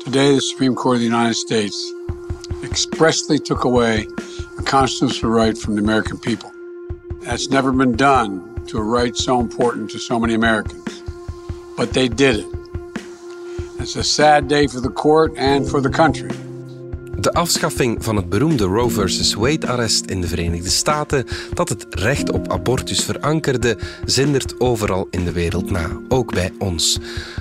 Today, the Supreme Court of the United States expressly took away a constitutional right from the American people. That's never been done to a right so important to so many Americans. But they did it. It's a sad day for the court and for the country. De afschaffing van het beroemde Roe vs. Wade-arrest in de Verenigde Staten, dat het recht op abortus verankerde, zindert overal in de wereld na, ook bij ons.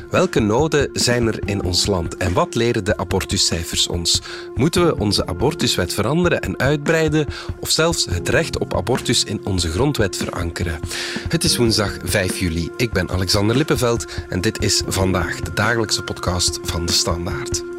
Welke noden zijn er in ons land en wat leren de abortuscijfers ons? Moeten we onze abortuswet veranderen en uitbreiden of zelfs het recht op abortus in onze grondwet verankeren? Het is woensdag 5 juli. Ik ben Alexander Lippenveld en dit is vandaag de dagelijkse podcast van de Standaard.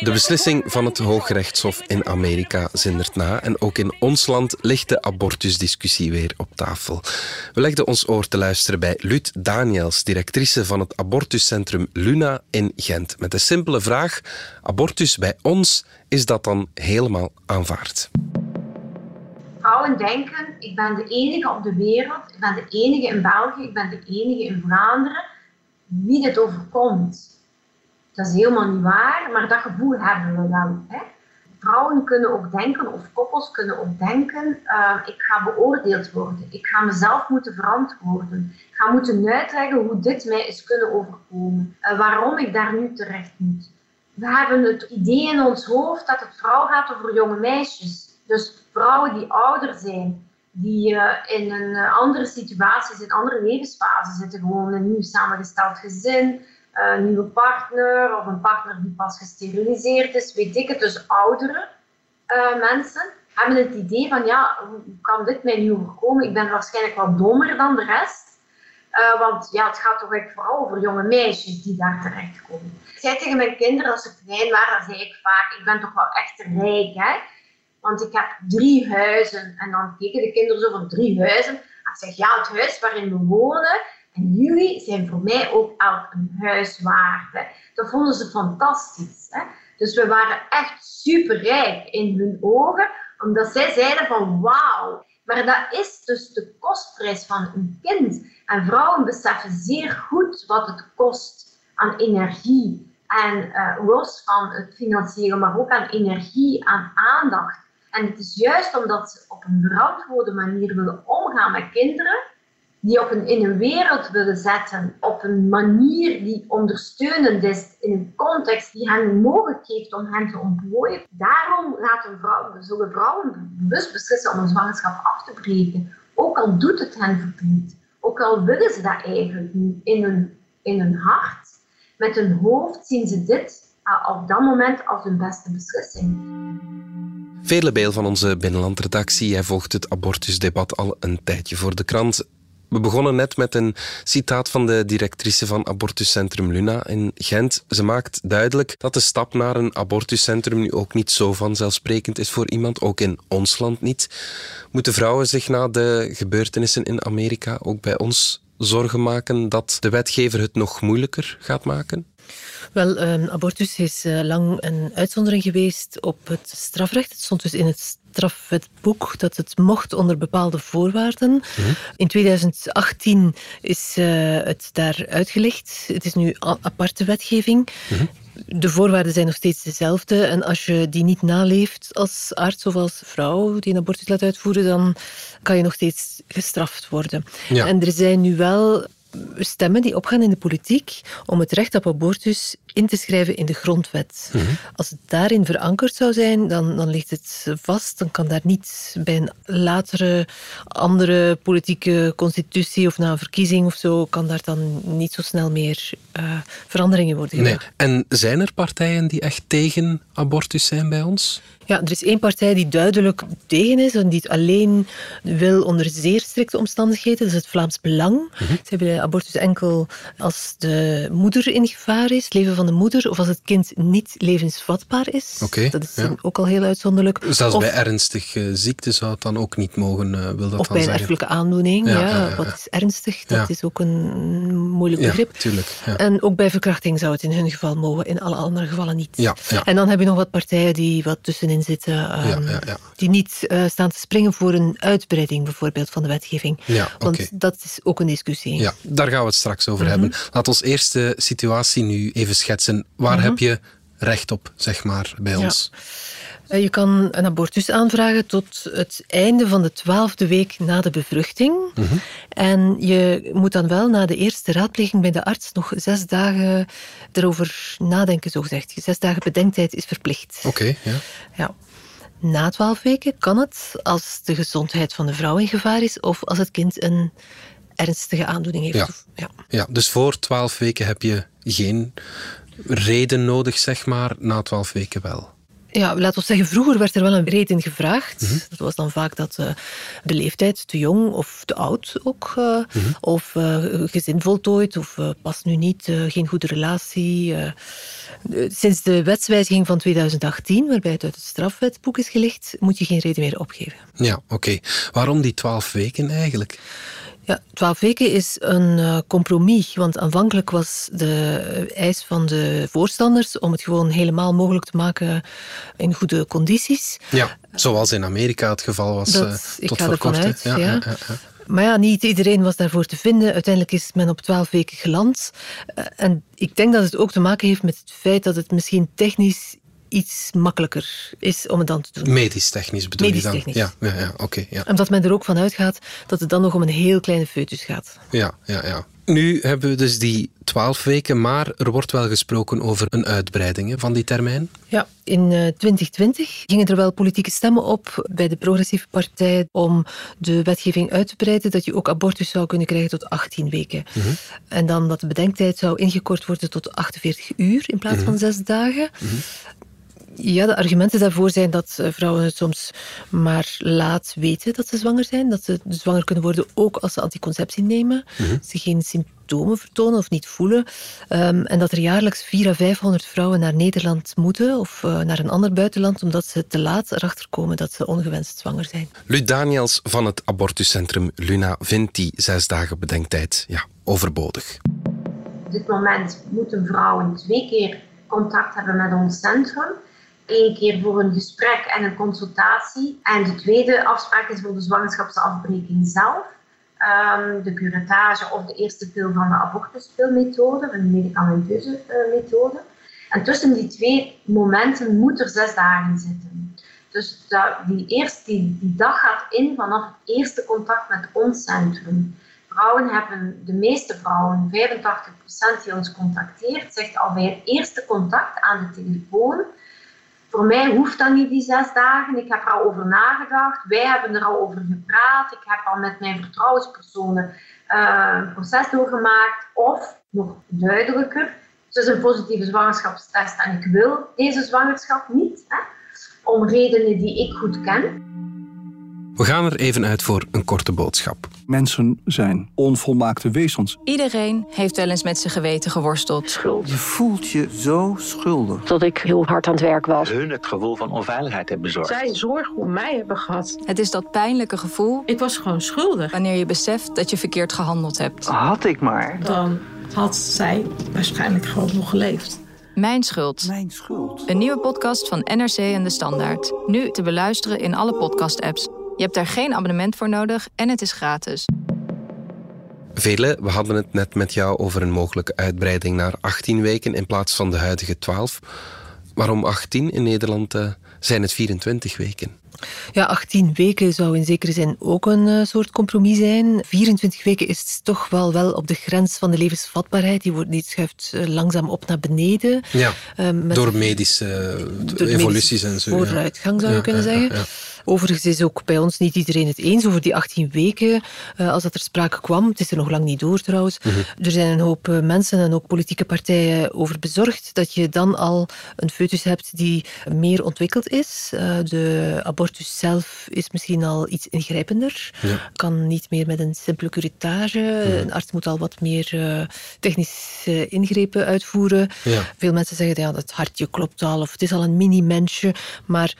De beslissing van het Hooggerechtshof in Amerika zindert na en ook in ons land ligt de abortusdiscussie weer op tafel. We legden ons oor te luisteren bij Lut Daniels, directrice van het abortuscentrum Luna in Gent, met de simpele vraag: abortus bij ons, is dat dan helemaal aanvaard? Vrouwen denken, ik ben de enige op de wereld, ik ben de enige in België, ik ben de enige in Vlaanderen wie dit overkomt. Dat is helemaal niet waar, maar dat gevoel hebben we wel. Hè? Vrouwen kunnen ook denken, of koppels kunnen ook denken, uh, ik ga beoordeeld worden. Ik ga mezelf moeten verantwoorden. Ik ga moeten uitleggen hoe dit mij is kunnen overkomen. Uh, waarom ik daar nu terecht moet. We hebben het idee in ons hoofd dat het vooral gaat over jonge meisjes. Dus vrouwen die ouder zijn, die uh, in een andere situatie, in andere levensfase zitten. Gewoon een nieuw samengesteld gezin, een nieuwe partner of een partner die pas gesteriliseerd is, weet ik het. Dus oudere mensen hebben het idee van, ja, hoe kan dit mij nu overkomen? Ik ben waarschijnlijk wat dommer dan de rest. Want ja, het gaat toch echt vooral over jonge meisjes die daar terechtkomen. Ik zei tegen mijn kinderen als ze klein waren, zei ik vaak, ik ben toch wel echt rijk, hè. Want ik heb drie huizen. En dan keken de kinderen zo van drie huizen. En ik zeg, ja, het huis waarin we wonen, en jullie zijn voor mij ook elk een huis waard. Dat vonden ze fantastisch. Hè? Dus we waren echt superrijk in hun ogen, omdat zij zeiden van wauw. Maar dat is dus de kostprijs van een kind. En vrouwen beseffen zeer goed wat het kost aan energie. En uh, los van het financiële, maar ook aan energie, aan aandacht. En het is juist omdat ze op een verantwoorde manier willen omgaan met kinderen, die op een, in een wereld willen zetten, op een manier die ondersteunend is, in een context die hen mogelijk geeft om hen te ontplooien. Daarom laten vrouwen, zullen vrouwen bewust beslissen om een zwangerschap af te breken. Ook al doet het hen verdriet. Ook al willen ze dat eigenlijk niet in hun, in hun hart. Met hun hoofd zien ze dit uh, op dat moment als hun beste beslissing. Vele Beel van onze binnenlandredactie. Jij volgt het abortusdebat al een tijdje voor de krant. We begonnen net met een citaat van de directrice van abortuscentrum Luna in Gent. Ze maakt duidelijk dat de stap naar een abortuscentrum nu ook niet zo vanzelfsprekend is voor iemand, ook in ons land niet. Moeten vrouwen zich na de gebeurtenissen in Amerika ook bij ons zorgen maken dat de wetgever het nog moeilijker gaat maken? Wel, um, abortus is uh, lang een uitzondering geweest op het strafrecht. Het stond dus in het strafwetboek dat het mocht onder bepaalde voorwaarden. Mhm. In 2018 is uh, het daar uitgelegd. Het is nu aparte wetgeving. Mhm. De voorwaarden zijn nog steeds dezelfde. En als je die niet naleeft als arts of als vrouw die een abortus laat uitvoeren, dan kan je nog steeds gestraft worden. En er zijn nu wel stemmen die opgaan in de politiek om het recht op abortus in te schrijven in de grondwet. Mhm. Als het daarin verankerd zou zijn, dan, dan ligt het vast. Dan kan daar niet bij een latere andere politieke constitutie of na een verkiezing of zo, kan daar dan niet zo snel meer uh, veranderingen worden gedaan. Nee. En zijn er partijen die echt tegen abortus zijn bij ons? Ja, er is één partij die duidelijk tegen is en die het alleen wil onder zeer strikte omstandigheden. Dat is het Vlaams Belang. Mhm. Ze willen abortus enkel als de moeder in gevaar is, het leven van de moeder, of als het kind niet levensvatbaar is. Okay, dat is ook al heel uitzonderlijk. Zelfs bij ernstige ziekte zou het dan ook niet mogen, uh, wil dat Of bij een erfelijke aandoening, ja, wat is ernstig, dat is ook een moeilijk begrip. Tuurlijk, en ook bij verkrachting zou het in hun geval mogen, in alle andere gevallen niet. En dan heb je nog wat partijen die wat tussenin zitten, ehm, die niet uh, staan te springen voor een uitbreiding bijvoorbeeld van de wetgeving. Want dat is ook een discussie. Ja, daar gaan we het straks over hebben. Mhm. Laat ons eerst de situatie nu even schetsen. Waar mhm. heb je recht op, zeg maar, bij ons? Eh, je kan een abortus aanvragen tot het einde van de twaalfde week na de bevruchting. Mhm. En je moet dan wel na de eerste raadpleging bij de arts nog zes dagen erover nadenken, zo gezegd. Zes dagen bedenktijd is verplicht. Oké, ja. ja. Na twaalf weken kan het als de gezondheid van de vrouw in gevaar is of als het kind een ernstige aandoening heeft. Ja, ja. ja dus voor twaalf weken heb je geen reden nodig, zeg maar. Na twaalf weken wel. Ja, laten we zeggen, vroeger werd er wel een reden gevraagd. Mhm. Dat was dan vaak dat uh, de leeftijd te jong of te oud ook, uh, mm of uh, gezin voltooid, of past nu niet, geen goede relatie. sinds de wetswijziging van 2018, waarbij het uit het strafwetboek is gelegd, moet je geen reden meer opgeven. Ja, oké. Waarom die twaalf weken eigenlijk? Ja, twaalf weken is een uh, compromis. Want aanvankelijk was de eis van de voorstanders om het gewoon helemaal mogelijk te maken in goede condities. Ja, zoals in Amerika het geval was dat, uh, tot voor kort. Uit, ja, ja. Ja, maar ja, niet iedereen was daarvoor te vinden. Uiteindelijk is men op twaalf weken geland. Uh, en ik denk dat het ook te maken heeft met het feit dat het misschien technisch iets makkelijker is om het dan te doen. Medisch-technisch bedoel Medisch je dan? Ja, ja, ja oké. ja. Omdat men er ook van uitgaat dat het dan nog om een heel kleine foetus gaat. Ja, ja, ja. Nu hebben we dus die twaalf weken, maar er wordt wel gesproken over een uitbreiding van die termijn. Ja, in 2020 eh, gingen er wel politieke stemmen op bij de Progressieve Partij om de wetgeving uit te breiden, dat je ook abortus zou kunnen krijgen tot 18 weken. Mhm. En dan dat de bedenktijd zou ingekort worden tot 48 uur in plaats van mhm. zes dagen. Mm ja, de argumenten daarvoor zijn dat eh, vrouwen het soms maar laat weten dat ze zwanger zijn. Dat ze zwanger kunnen worden ook als ze anticonceptie nemen. Mm Ze geen symptomen vertonen of niet voelen. Um, en dat er jaarlijks 400 à 500 vrouwen naar Nederland moeten of uh, naar een ander buitenland omdat ze te laat erachter komen dat ze ongewenst zwanger zijn. Lu Daniels van het abortuscentrum Luna vindt die zes dagen bedenktijd ja, overbodig. Op dit moment moeten vrouwen twee keer contact hebben met ons centrum één keer voor een gesprek en een consultatie. En de tweede afspraak is voor de zwangerschapsafbreking zelf. Um, de curettage of de eerste pil van de abortuspilmethode, de medicamenteuze uh, methode. En tussen die twee momenten moet er zes dagen zitten. Dus dat, die, eerste, die, die dag gaat in vanaf het eerste contact met ons centrum. Vrouwen hebben, de meeste vrouwen, 85% die ons contacteert, zegt al bij het eerste contact aan de telefoon voor mij hoeft dat niet die zes dagen. Ik heb er al over nagedacht. Wij hebben er al over gepraat. Ik heb al met mijn vertrouwenspersonen uh, een proces doorgemaakt. Of, nog duidelijker, het is een positieve zwangerschapstest en ik wil deze zwangerschap niet. Hè, om redenen die ik goed ken. We gaan er even uit voor een korte boodschap. Mensen zijn onvolmaakte wezens. Iedereen heeft wel eens met zijn geweten geworsteld. Schuld. Je voelt je zo schuldig. Dat ik heel hard aan het werk was. Hun het gevoel van onveiligheid hebben bezorgd. Zij zorg om mij hebben gehad. Het is dat pijnlijke gevoel. Ik was gewoon schuldig. Wanneer je beseft dat je verkeerd gehandeld hebt. Had ik maar. Dan had zij waarschijnlijk gewoon nog geleefd. Mijn schuld. Mijn schuld. Een nieuwe podcast van NRC en De Standaard. Nu te beluisteren in alle podcast-apps. Je hebt daar geen abonnement voor nodig en het is gratis. Vele, we hadden het net met jou over een mogelijke uitbreiding naar 18 weken in plaats van de huidige 12. Waarom 18? In Nederland uh, zijn het 24 weken. Ja, 18 weken zou in zekere zin ook een uh, soort compromis zijn. 24 weken is toch wel, wel op de grens van de levensvatbaarheid. Die, wordt, die schuift uh, langzaam op naar beneden. Ja, door medische door evoluties en zo. Vooruitgang zou je kunnen zeggen. Overigens is ook bij ons niet iedereen het eens over die 18 weken, als dat er sprake kwam. Het is er nog lang niet door trouwens. Mm -hmm. Er zijn een hoop mensen en ook politieke partijen over bezorgd dat je dan al een foetus hebt die meer ontwikkeld is. De abortus zelf is misschien al iets ingrijpender. Ja. Kan niet meer met een simpele curettage. Een arts moet al wat meer uh, technische ingrepen uitvoeren. Ja. Veel mensen zeggen ja, het hartje klopt al of het is al een mini-mensje. Maar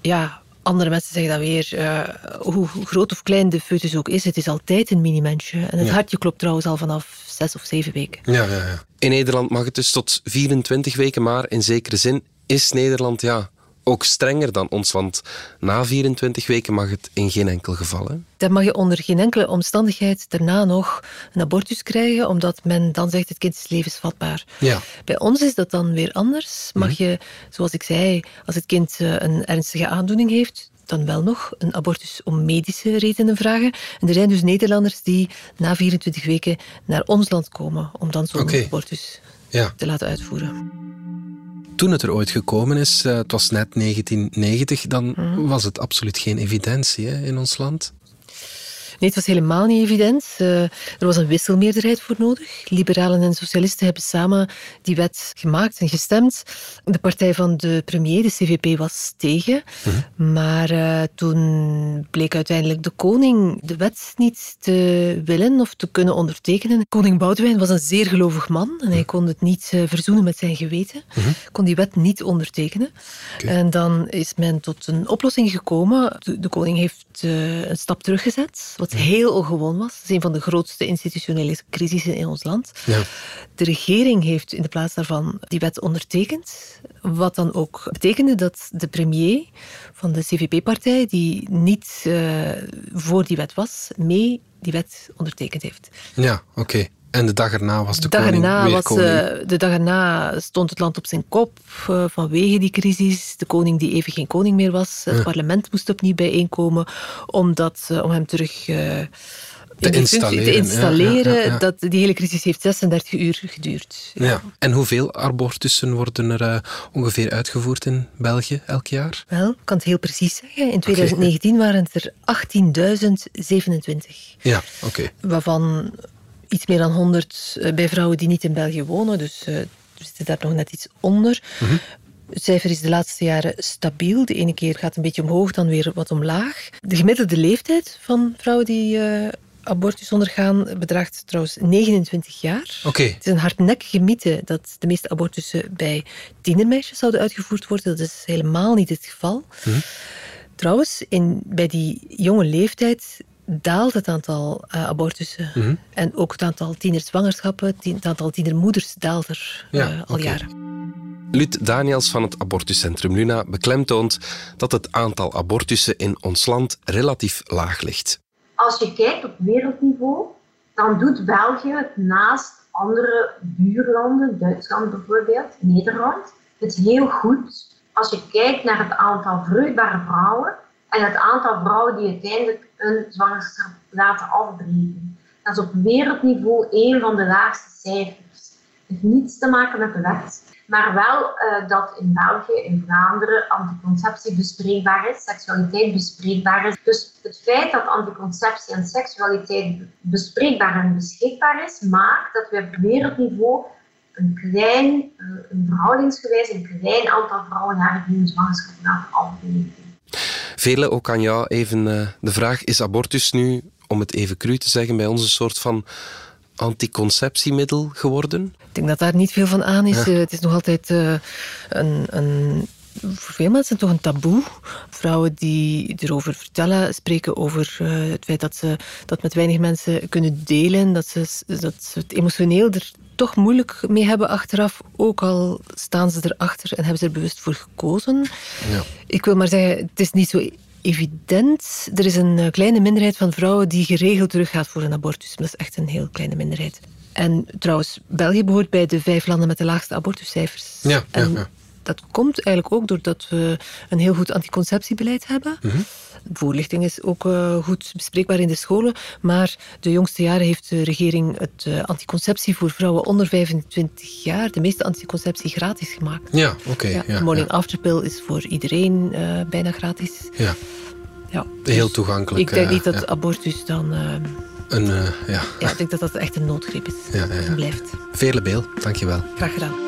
ja, andere mensen zeggen dat weer, uh, hoe groot of klein de foetus ook is, het is altijd een mini-mensje. En het ja. hartje klopt trouwens al vanaf zes of zeven weken. Ja, ja, ja. In Nederland mag het dus tot 24 weken, maar in zekere zin is Nederland ja, ook strenger dan ons, want na 24 weken mag het in geen enkel geval. Hè? Dan mag je onder geen enkele omstandigheid daarna nog een abortus krijgen, omdat men dan zegt het kind is levensvatbaar. Ja. Bij ons is dat dan weer anders. Mag mm-hmm. je, zoals ik zei, als het kind een ernstige aandoening heeft, dan wel nog een abortus om medische redenen vragen. En er zijn dus Nederlanders die na 24 weken naar ons land komen om dan zo'n okay. abortus ja. te laten uitvoeren toen het er ooit gekomen is, uh, het was net 1990, dan mm. was het absoluut geen evidentie hè, in ons land. Nee, het was helemaal niet evident. Uh, er was een wisselmeerderheid voor nodig. Liberalen en socialisten hebben samen die wet gemaakt en gestemd. De partij van de premier, de CVP, was tegen. Mm-hmm. Maar uh, toen bleek uiteindelijk de koning de wet niet te willen of te kunnen ondertekenen. Koning Boudewijn was een zeer gelovig man en hij kon het niet uh, verzoenen met zijn geweten. Mm-hmm. Kon die wet niet ondertekenen. Okay. En dan is men tot een oplossing gekomen. De, de koning heeft een stap teruggezet, wat heel ongewoon was. Het is een van de grootste institutionele crisissen in ons land. Ja. De regering heeft in de plaats daarvan die wet ondertekend. Wat dan ook betekende dat de premier van de CVP-partij, die niet uh, voor die wet was, mee die wet ondertekend heeft. Ja, oké. Okay. En de dag erna was de, koning erna weer was, koning. Uh, de dag erna stond het land op zijn kop uh, vanwege die crisis. De koning die even geen koning meer was. Het Ja. parlement moest opnieuw bijeenkomen om, dat, uh, om hem terug... uh, Te installeren, te installeren. ja, ja, ja. Dat, die hele crisis heeft 36 uur geduurd. Ja. En hoeveel abortussen worden er ongeveer uitgevoerd in België elk jaar? Wel, ik kan het heel precies zeggen. In 2019 okay. waren het er 18.027. Ja, oké. Okay. Waarvan iets meer dan 100 bij vrouwen die niet in België wonen. Dus we zitten daar nog net iets onder. Mm -hmm. Het cijfer is de laatste jaren stabiel. De ene keer gaat een beetje omhoog, dan weer wat omlaag. De gemiddelde leeftijd van vrouwen die uh, abortus ondergaan bedraagt trouwens 29 jaar. Okay. Het is een hardnekkige mythe dat de meeste abortussen bij tienermeisjes zouden uitgevoerd worden. Dat is helemaal niet het geval. Mm -hmm. Trouwens, in, bij die jonge leeftijd daalt het aantal uh, abortussen. Mm -hmm. En ook het aantal tienerzwangerschappen, het aantal tienermoeders daalt er ja, uh, al okay. jaren. Lut Daniels van het abortuscentrum Luna beklemtoont dat het aantal abortussen in ons land relatief laag ligt. Als je kijkt op wereldniveau, dan doet België het naast andere buurlanden, Duitsland bijvoorbeeld, Nederland, het heel goed als je kijkt naar het aantal vruchtbare vrouwen en het aantal vrouwen die uiteindelijk een zwangerschap laten afbreken. Dat is op wereldniveau een van de laagste cijfers. Het heeft niets te maken met de wet, maar wel uh, dat in België, in Vlaanderen, anticonceptie bespreekbaar is, seksualiteit bespreekbaar is. Dus het feit dat anticonceptie en seksualiteit bespreekbaar en beschikbaar is, maakt dat we op wereldniveau een klein, uh, een verhoudingsgewijs, een klein aantal vrouwen die hun zwangerschap laten afbreken. Velen, ook aan jou even uh, de vraag, is abortus nu, om het even cru te zeggen, bij ons een soort van anticonceptiemiddel geworden? Ik denk dat daar niet veel van aan is. Ja. Uh, het is nog altijd uh, een, een, voor veel mensen toch een taboe. Vrouwen die erover vertellen, spreken over uh, het feit dat ze dat met weinig mensen kunnen delen, dat ze, dat ze het emotioneel er toch moeilijk mee hebben achteraf, ook al staan ze erachter en hebben ze er bewust voor gekozen. Ja. Ik wil maar zeggen, het is niet zo evident. Er is een kleine minderheid van vrouwen die geregeld teruggaat voor een abortus. Dat is echt een heel kleine minderheid. En trouwens, België behoort bij de vijf landen met de laagste abortuscijfers. Ja, en ja, ja. Dat komt eigenlijk ook doordat we een heel goed anticonceptiebeleid hebben. Voorlichting is ook uh, goed bespreekbaar in de scholen. Maar de jongste jaren heeft de regering het uh, anticonceptie voor vrouwen onder 25 jaar, de meeste anticonceptie gratis gemaakt. Ja, oké. Okay, ja, ja, de morning after pill is voor iedereen uh, bijna gratis. Ja. ja Heel toegankelijk. Ik denk niet dat abortus dan. een, ja. ja, ik denk dat dat echt een noodgreep is. Ja, ja, ja. Blijft. Veerle Beel, dankjewel. Graag gedaan.